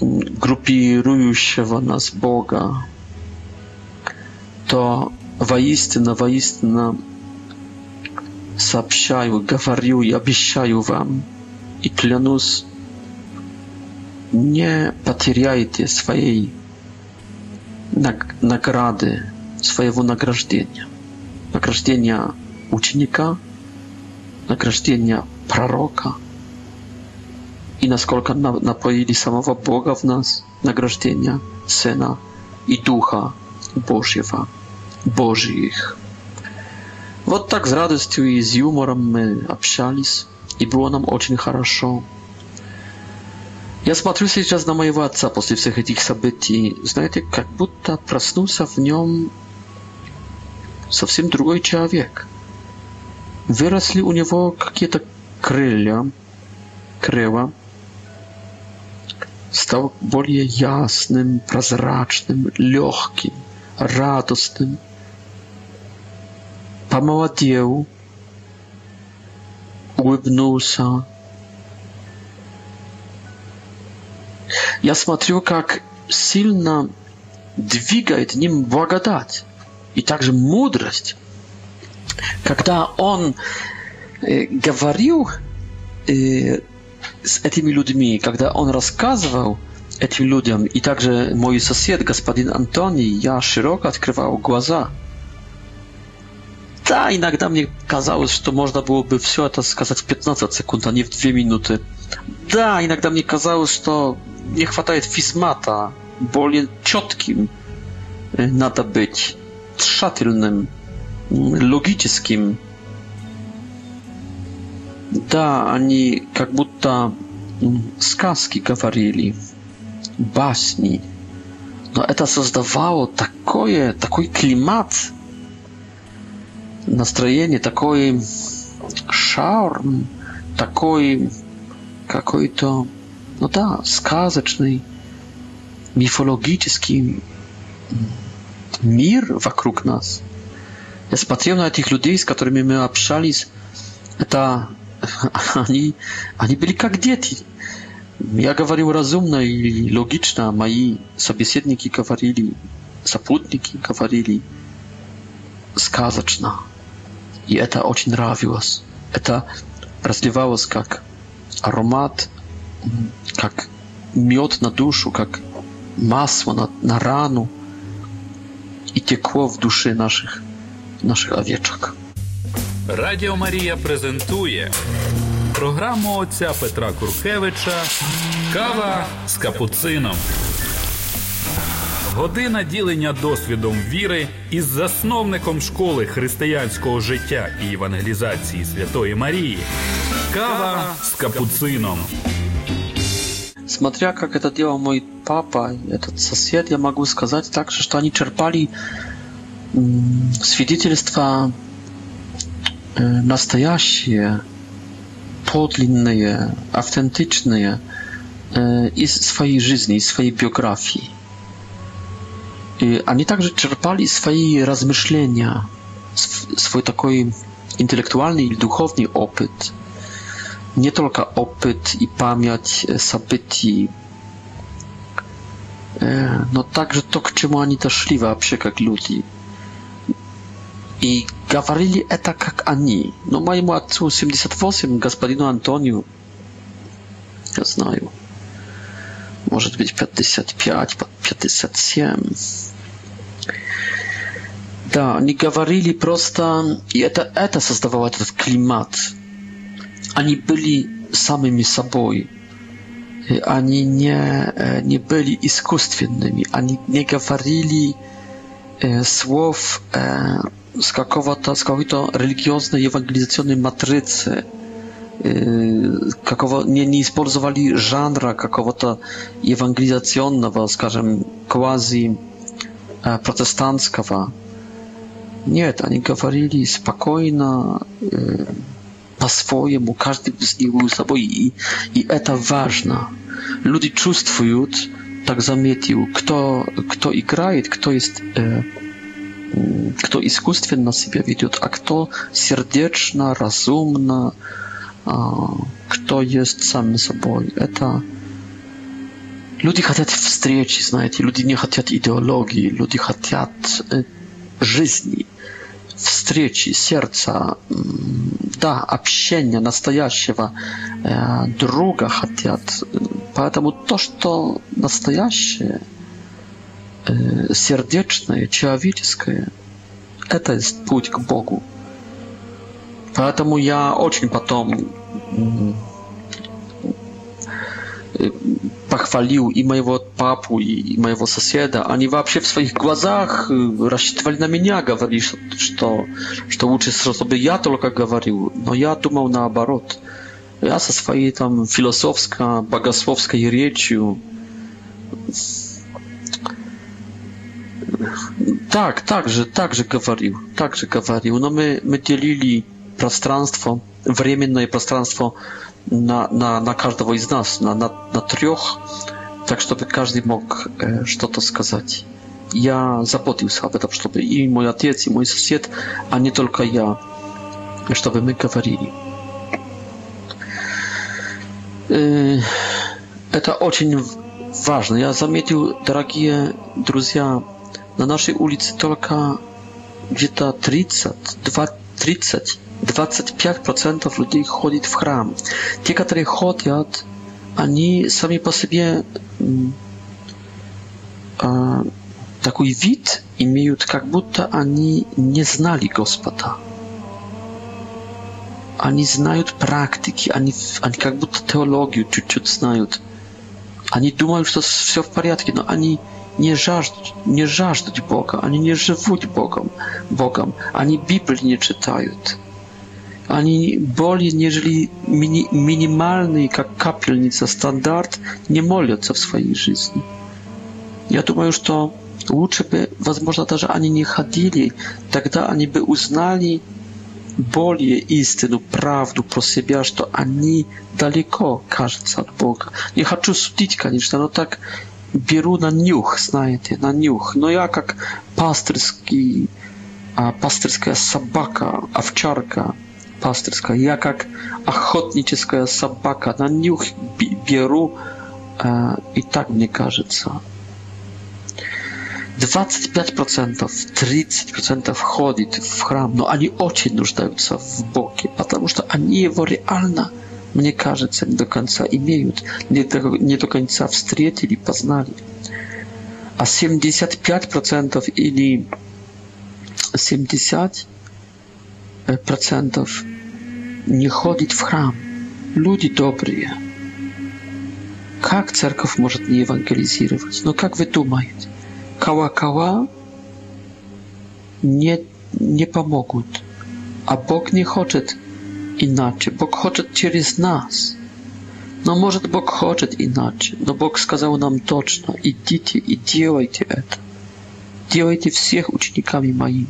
группирующего нас Бога, то воистину, воистину сообщаю, говорю и обещаю вам, и клянусь, не потеряйте своей награды своего награждения. Награждения ученика, награждения пророка. И насколько напоили самого Бога в нас награждения Сына и Духа Божьего, Божьих. Вот так с радостью и с юмором мы общались, и было нам очень хорошо. Я смотрю сейчас на моего отца после всех этих событий. Знаете, как будто проснулся в нем совсем другой человек. Выросли у него какие-то крылья, крыла, Стал более ясным, прозрачным, легким, радостным. Помолодел, улыбнулся, я смотрю, как сильно двигает ним благодать и также мудрость. Когда он э, говорил э, с этими людьми, когда он рассказывал этим людям, и также мой сосед, господин Антоний, я широко открывал глаза. Да, иногда мне казалось, что можно было бы все это сказать в 15 секунд, а не в 2 минуты. Да, иногда мне казалось, что не хватает физмата, более четким надо быть, тщательным, логическим. Да, они как будто сказки говорили, басни. Но это создавало такое, такой климат, настроение, такой шарм, такой какой-то, ну да, сказочный, мифологический мир вокруг нас. Я смотрел на этих людей, с которыми мы общались, это они, они были как дети. Я говорил разумно и логично, мои собеседники говорили, сопутники говорили сказочно. И это очень нравилось. Это разливалось как аромат, как мед на душу, как масло на, на рану и текло в души наших, наших овечок. Радіо Марія презентує програму отця Петра Куркевича Кава з капуцином. Година ділення досвідом віри із засновником школи християнського життя і евангелізації Святої Марії. Kawa z kapucyną. Смотря как это делал мой папа, этот сосед, я могу сказать также, что они черпали свидетельства настоящие, подлинные, автентичные из своей жизни, из своей биографии. И они также черпали свои размышления, свой такой интеллектуальный или духовный опыт – nie tylko opyt i pamięć sapyti, e, e, no także to, k czemu oni to szli wapsie, jak ludzi. I gawarili eta jak ani. No mojemu ojcu 78, gospodinu Antoniu, ja znaju, może być 55, 57. Da, oni gawarili prosta i eta, eta zazdawała ten klimat. Ani byli samymi sobą. Y, ani nie, e, nie byli iskustwiennymi, ani nie gawarili e, słów e, z jakiejś religijnej, ewangelizacyjnej matrycy, e, nie, nie spolzowali żanra jakiegoś ewangelizacyjnego, skażem quasi e, protestanckiego. Nie, oni gawarili spokojnie, по-своему, каждый из них был собой, и, и это важно. Люди чувствуют, так заметил, кто, кто играет, кто есть... Э, кто искусственно себя ведет, а кто сердечно, разумно, кто есть сам собой. Это люди хотят встречи, знаете, люди не хотят идеологии, люди хотят жизни, встречи, сердца, да, общения настоящего э, друга хотят. Поэтому то, что настоящее, э, сердечное, человеческое, это есть путь к Богу. Поэтому я очень потом э, похвалил и моего папу, и моего соседа. Они вообще в своих глазах рассчитывали на меня, говорили, что, что лучше, чтобы я только говорил. Но я думал наоборот. Я со своей там философско-богословской речью так, так же, так же говорил, так же говорил. Но мы, мы делили пространство, временное пространство на, на, на каждого из нас, на, на, на трех, так чтобы каждый мог э, что-то сказать. Я заботился об этом, чтобы и мой отец, и мой сосед, а не только я, чтобы мы говорили. Э, это очень важно. Я заметил, дорогие друзья, на нашей улице только где-то 30, 20, 30 25% ludzi chodzi w chram. Ci, którzy chodzą, oni sami po sobie mm, taki wid i mają, jak butta oni nie znali Gospoda. Oni znają praktyki, oni, oni jak butta teologię ciut znają. Oni думają, że to wszystko w porządku, no oni nie żażdżą, nie żażdżą Boga, oni nie żywą Bogom, Bogom, oni Biblii nie czytają ani boli, jeżeli mini, minimalny, jak kapielnica, standard, nie molią w swojej życiu. Ja tu mam już to lepiej by, można też ani nie chodzili, тогда ani by uznali bolie istynu, prawdę pro siebie, aż to ani daleko кажется od Boga. Nie chcę sudzić, koniecznie, no tak bieru na niuch, znajdę, na niuch. No ja, jak pasterski, a pasterska sabaka, owczarka, пастырское. Я как охотническая собака на нюх беру, э, и так мне кажется. 25%, 30% ходит в храм, но они очень нуждаются в Боге, потому что они его реально, мне кажется, не до конца имеют, не до, не до конца встретили, познали. А 75% или 70% процентов не ходит в храм. Люди добрые. Как церковь может не евангелизировать? Но как вы думаете? Кава-кава не, не помогут. А Бог не хочет иначе. Бог хочет через нас. Но может Бог хочет иначе. Но Бог сказал нам точно, идите и делайте это. Делайте всех учениками моими.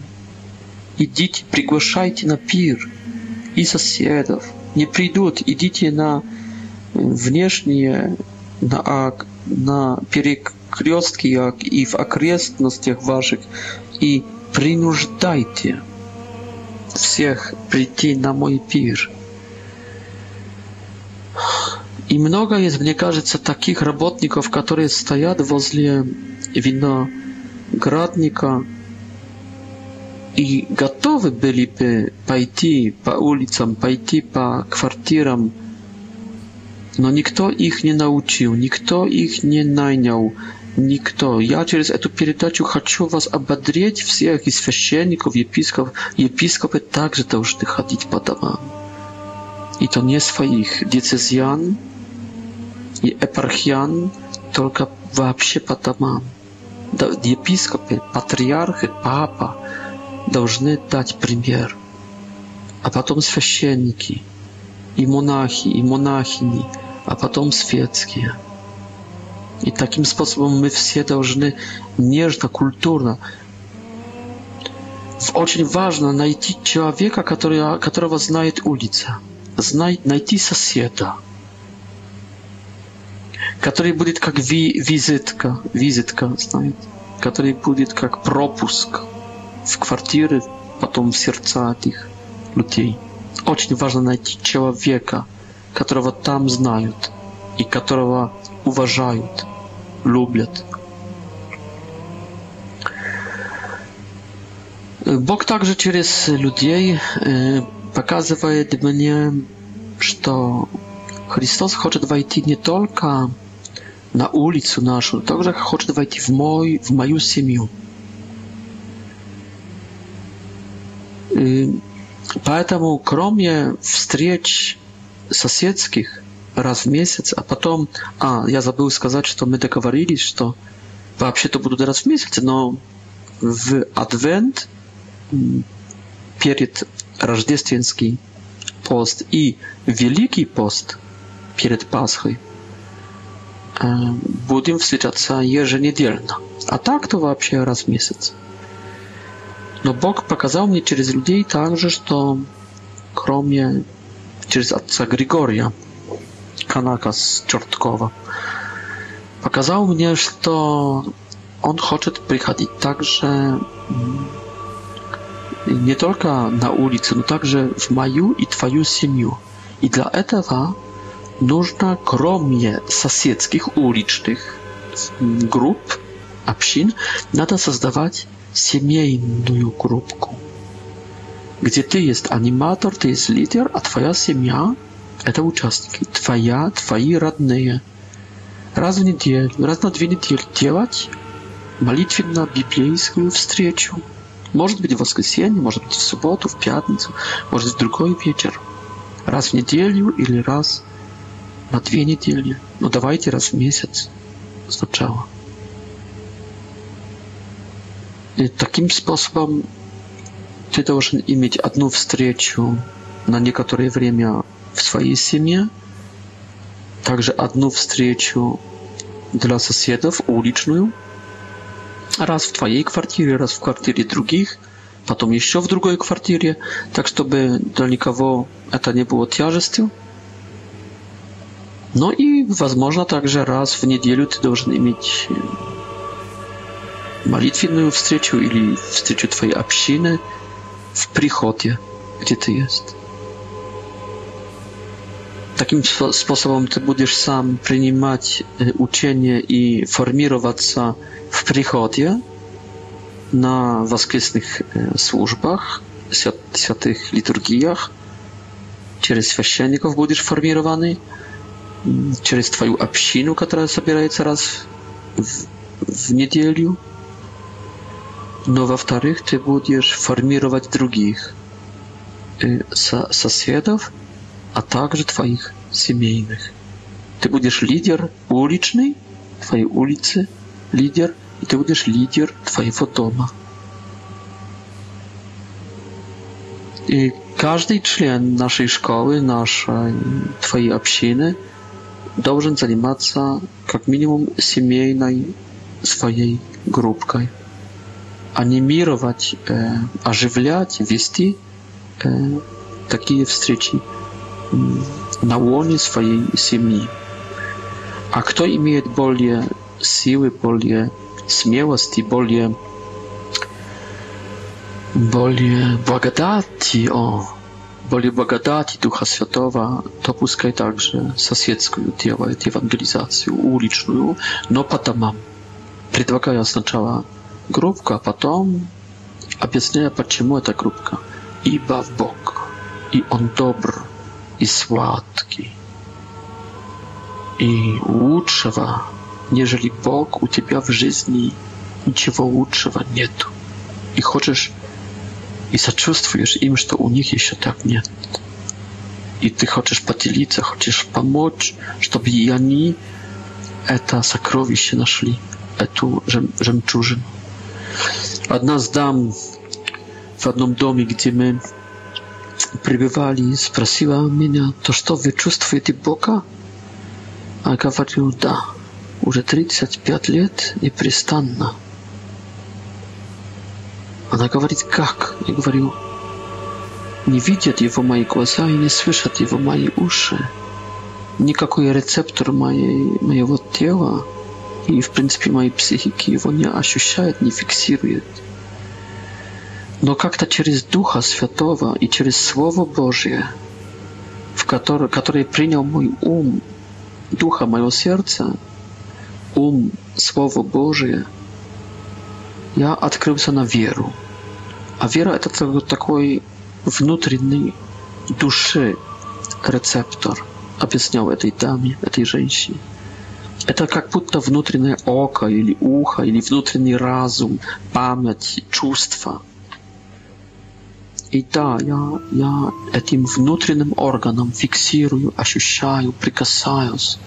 идите, приглашайте на пир и соседов. Не придут, идите на внешние, на, на перекрестки и в окрестностях ваших и принуждайте всех прийти на мой пир. И много есть, мне кажется, таких работников, которые стоят возле виноградника, i gotowi byliby pójść pa ulicom, pójść pa kwartieram no nikt ich nie nauczył, nikt ich nie najniał, nikt. Ja przez tę передачу chcę was abadrzeć wszystkich i świeczeników, episkop, episkopy także to już chodzić po domach. I to nie swoich diecezjan i eparchian, tylko w ogóle po domach. Episkopy, patriarchy, papa, должны дать пример. А потом священники, и монахи, и монахини, а потом светские. И таким способом мы все должны нежно, культурно. Очень важно найти человека, который, которого знает улица, знает, найти соседа, который будет как ви, визитка, визитка, знаете, который будет как пропуск. в квартиры, потом в сердца этих людей. Очень важно найти человека, которого там знают и которого уважают, любят. Бог также через людей э, показывает мне, что Христос хочет войти не только на улицу нашу, также хочет войти в, мой, в мою семью. Поэтому, кроме встреч соседских раз в месяц, а потом... А, я забыл сказать, что мы договорились, что вообще-то будут раз в месяц, но в Адвент перед Рождественский пост и Великий пост перед Пасхой э, будем встречаться еженедельно. А так-то вообще раз в месяц. Но Бог показал мне через людей также, что кроме через отца Григория, Канака с Черткова, показал мне, что он хочет приходить также не только на улице, но также в мою и твою семью. И для этого нужно, кроме соседских уличных групп, общин, надо создавать семейную группу, где ты есть аниматор, ты есть лидер, а твоя семья – это участники, твоя, твои родные. Раз в неделю, раз на две недели делать молитвенно-библейскую встречу. Может быть, в воскресенье, может быть, в субботу, в пятницу, может быть, в другой вечер. Раз в неделю или раз на две недели. Но ну, давайте раз в месяц сначала. И таким способом ты должен иметь одну встречу на некоторое время в своей семье, также одну встречу для соседов, уличную, раз в твоей квартире, раз в квартире других, потом еще в другой квартире, так чтобы для никого это не было тяжестью. Но и, возможно, также раз в неделю ты должен иметь молитвенную встречу или встречу твоей общины в приходе, где ты есть. Таким способом ты будешь сам принимать учение и формироваться в приходе на воскресных службах, святых литургиях. Через священников будешь формированы, через твою общину, которая собирается раз в, в неделю – но во-вторых, ты будешь формировать других э, со соседов, а также твоих семейных. Ты будешь лидер уличный, твоей улицы, лидер, и ты будешь лидер твоего дома. И каждый член нашей школы, нашей, твоей общины должен заниматься как минимум семейной своей группкой. анимировать, оживлять, вести такие встречи на лоне своей семьи. А кто имеет более силы, более смелости, более, более благодати, о, более благодати Духа Святого, то пускай также соседскую делает евангелизацию, уличную, но по домам, предлагая сначала Группка, a potem объясняя, почему эта группка. Ибо Бог, и Он добр, и сладкий, и лучшего, нежели Бог, у тебя в жизни ничего лучшего нет. И хочешь, и сочувствуешь им, что у них еще так нет. И ты хочешь поделиться, хочешь помочь, чтобы и они это сокровище нашли, эту жем жемчужину. Одна из дам в одном доме, где мы пребывали, спросила меня, то что вы чувствуете Бога? А я говорил: да, уже 35 лет непрестанно. Она говорит, как? Я говорю, не видят его мои глаза и не слышат его мои уши. Никакой рецептор моей, моего тела и, в принципе, моей психики его не ощущает, не фиксирует. Но как-то через Духа Святого и через Слово Божье, в который, который принял мой ум, Духа моего сердца, ум, Слово Божие, я открылся на веру. А вера — это такой внутренний души рецептор, объяснял этой даме, этой женщине. Это как будто внутреннее око или ухо, или внутренний разум, память, чувства. И да, я, я этим внутренним органом фиксирую, ощущаю, прикасаюсь,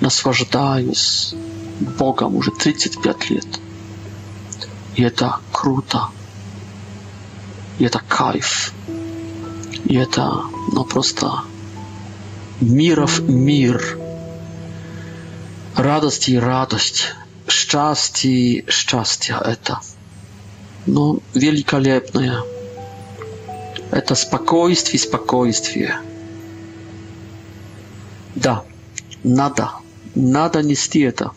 наслаждаюсь Богом уже 35 лет. И это круто. И это кайф. И это, ну, просто миров мир. radost i radość, szczęście, szczęście, это, no, wielkolepne, это спокойствие, спокойствие. Да, надо, надо нести это.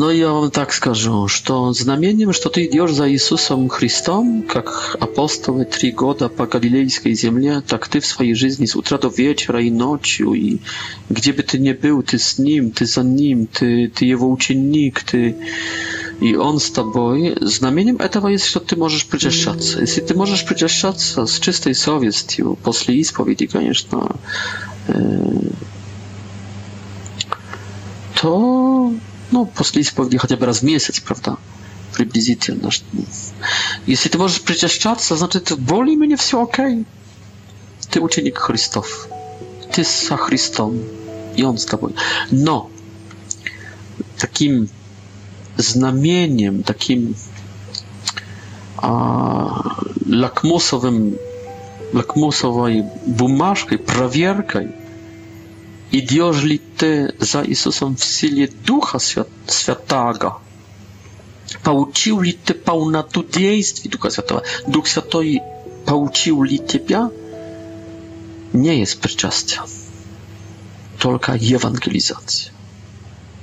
Но я вам так скажу, что знамением, что ты идешь за Иисусом Христом, как апостолы три года по галилейской земле, так ты в своей жизни с утра до вечера и ночью, и где бы ты ни был, ты с Ним, ты за Ним, ты, ты Его ученик, ты... и Он с тобой, знамением этого есть, что ты можешь причащаться. Если ты можешь причащаться с чистой совестью, после исповеди, конечно, э, то ну, после исповеди хотя бы раз в месяц, правда, приблизительно. Если ты можешь причащаться, значит, более-менее все окей. Ты ученик Христов. Ты со Христом, и Он с тобой. Но таким знамением, таким а, лакмусовым, лакмусовой бумажкой, проверкой Idziesz li ty za Jezusem w sile Ducha Świętego? Pouczył li ty pełnotu dziejstwi Ducha Świętego? Duch Święty pouczył li ciebie? Nie jest przyczastia. Tylko ewangelizacja.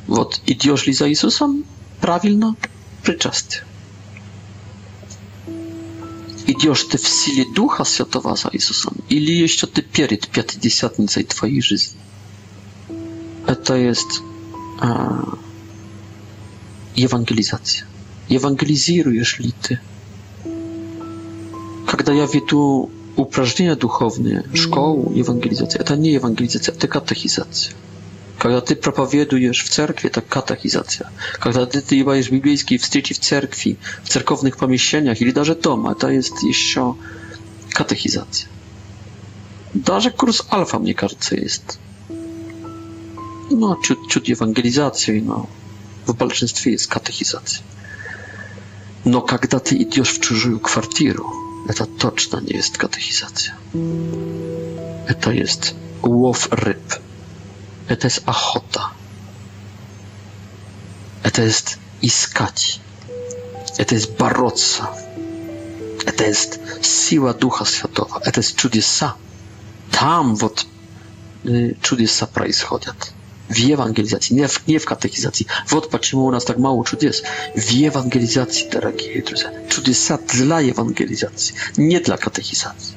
Вот идешь ли за Иисусом? Правильно, причастие. Идешь ты в силе Духа Святого за Иисусом? Или еще ты перед Пятидесятницей твоей жизни? to jest ewangelizacja. Ewangelizujesz lity. Kiedy ja wie tu upraszczenia duchowne, szkołę, ewangelizacja, to nie ewangelizacja, to katechizacja. Kiedy ty propowiedujesz w cerkwie, to katechizacja. Kiedy ty jesz biblijskiej wstyci w cerkwi, w cerkownych pomieszczeniach, ili darze doma, to jest jeszcze katechizacja. Darze kurs alfa, mnie każdy jest no, ciut, ciut ewangelizacji, no, w bolszeństwie jest katechizacja. No, kiedy ty idziesz w czużą kwartiru, to toczna nie jest katechizacja. To jest łow ryb. To jest achota. To jest iskać. To jest barocza. To jest siła Ducha Świętego. To jest cudzysa. Tam, wod, cudzysa происходят w ewangelizacji, nie w, nie w katechizacji. Wot, u nas tak mało jest. W ewangelizacji, drogi drodzy. Czudesa dla ewangelizacji, nie dla katechizacji.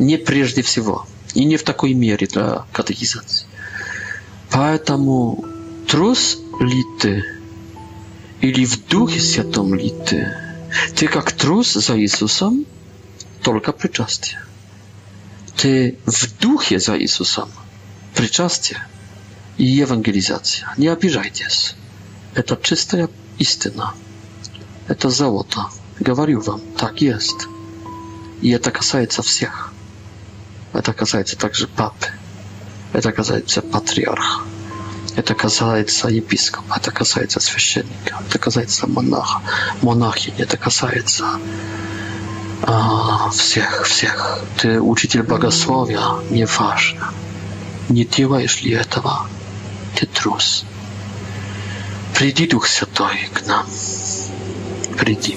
Nie przede wszystko i nie w takiej mierze dla katechizacji. Поэтому трус ли ты или в Духе Святом ли ты? trus za трус за Иисусом, только причастие. Ты в Духе за Иисусом, и евангелизация. Не обижайтесь. Это чистая истина. Это золото. Говорю вам, так есть. И это касается всех. Это касается также папы. Это касается патриарха. Это касается епископа, это касается священника, это касается монаха, монахини, это касается а, всех, всех. Ты учитель богословия, не важно. Не делаешь ли этого? ты трус. Приди, Дух Святой, к нам. Приди.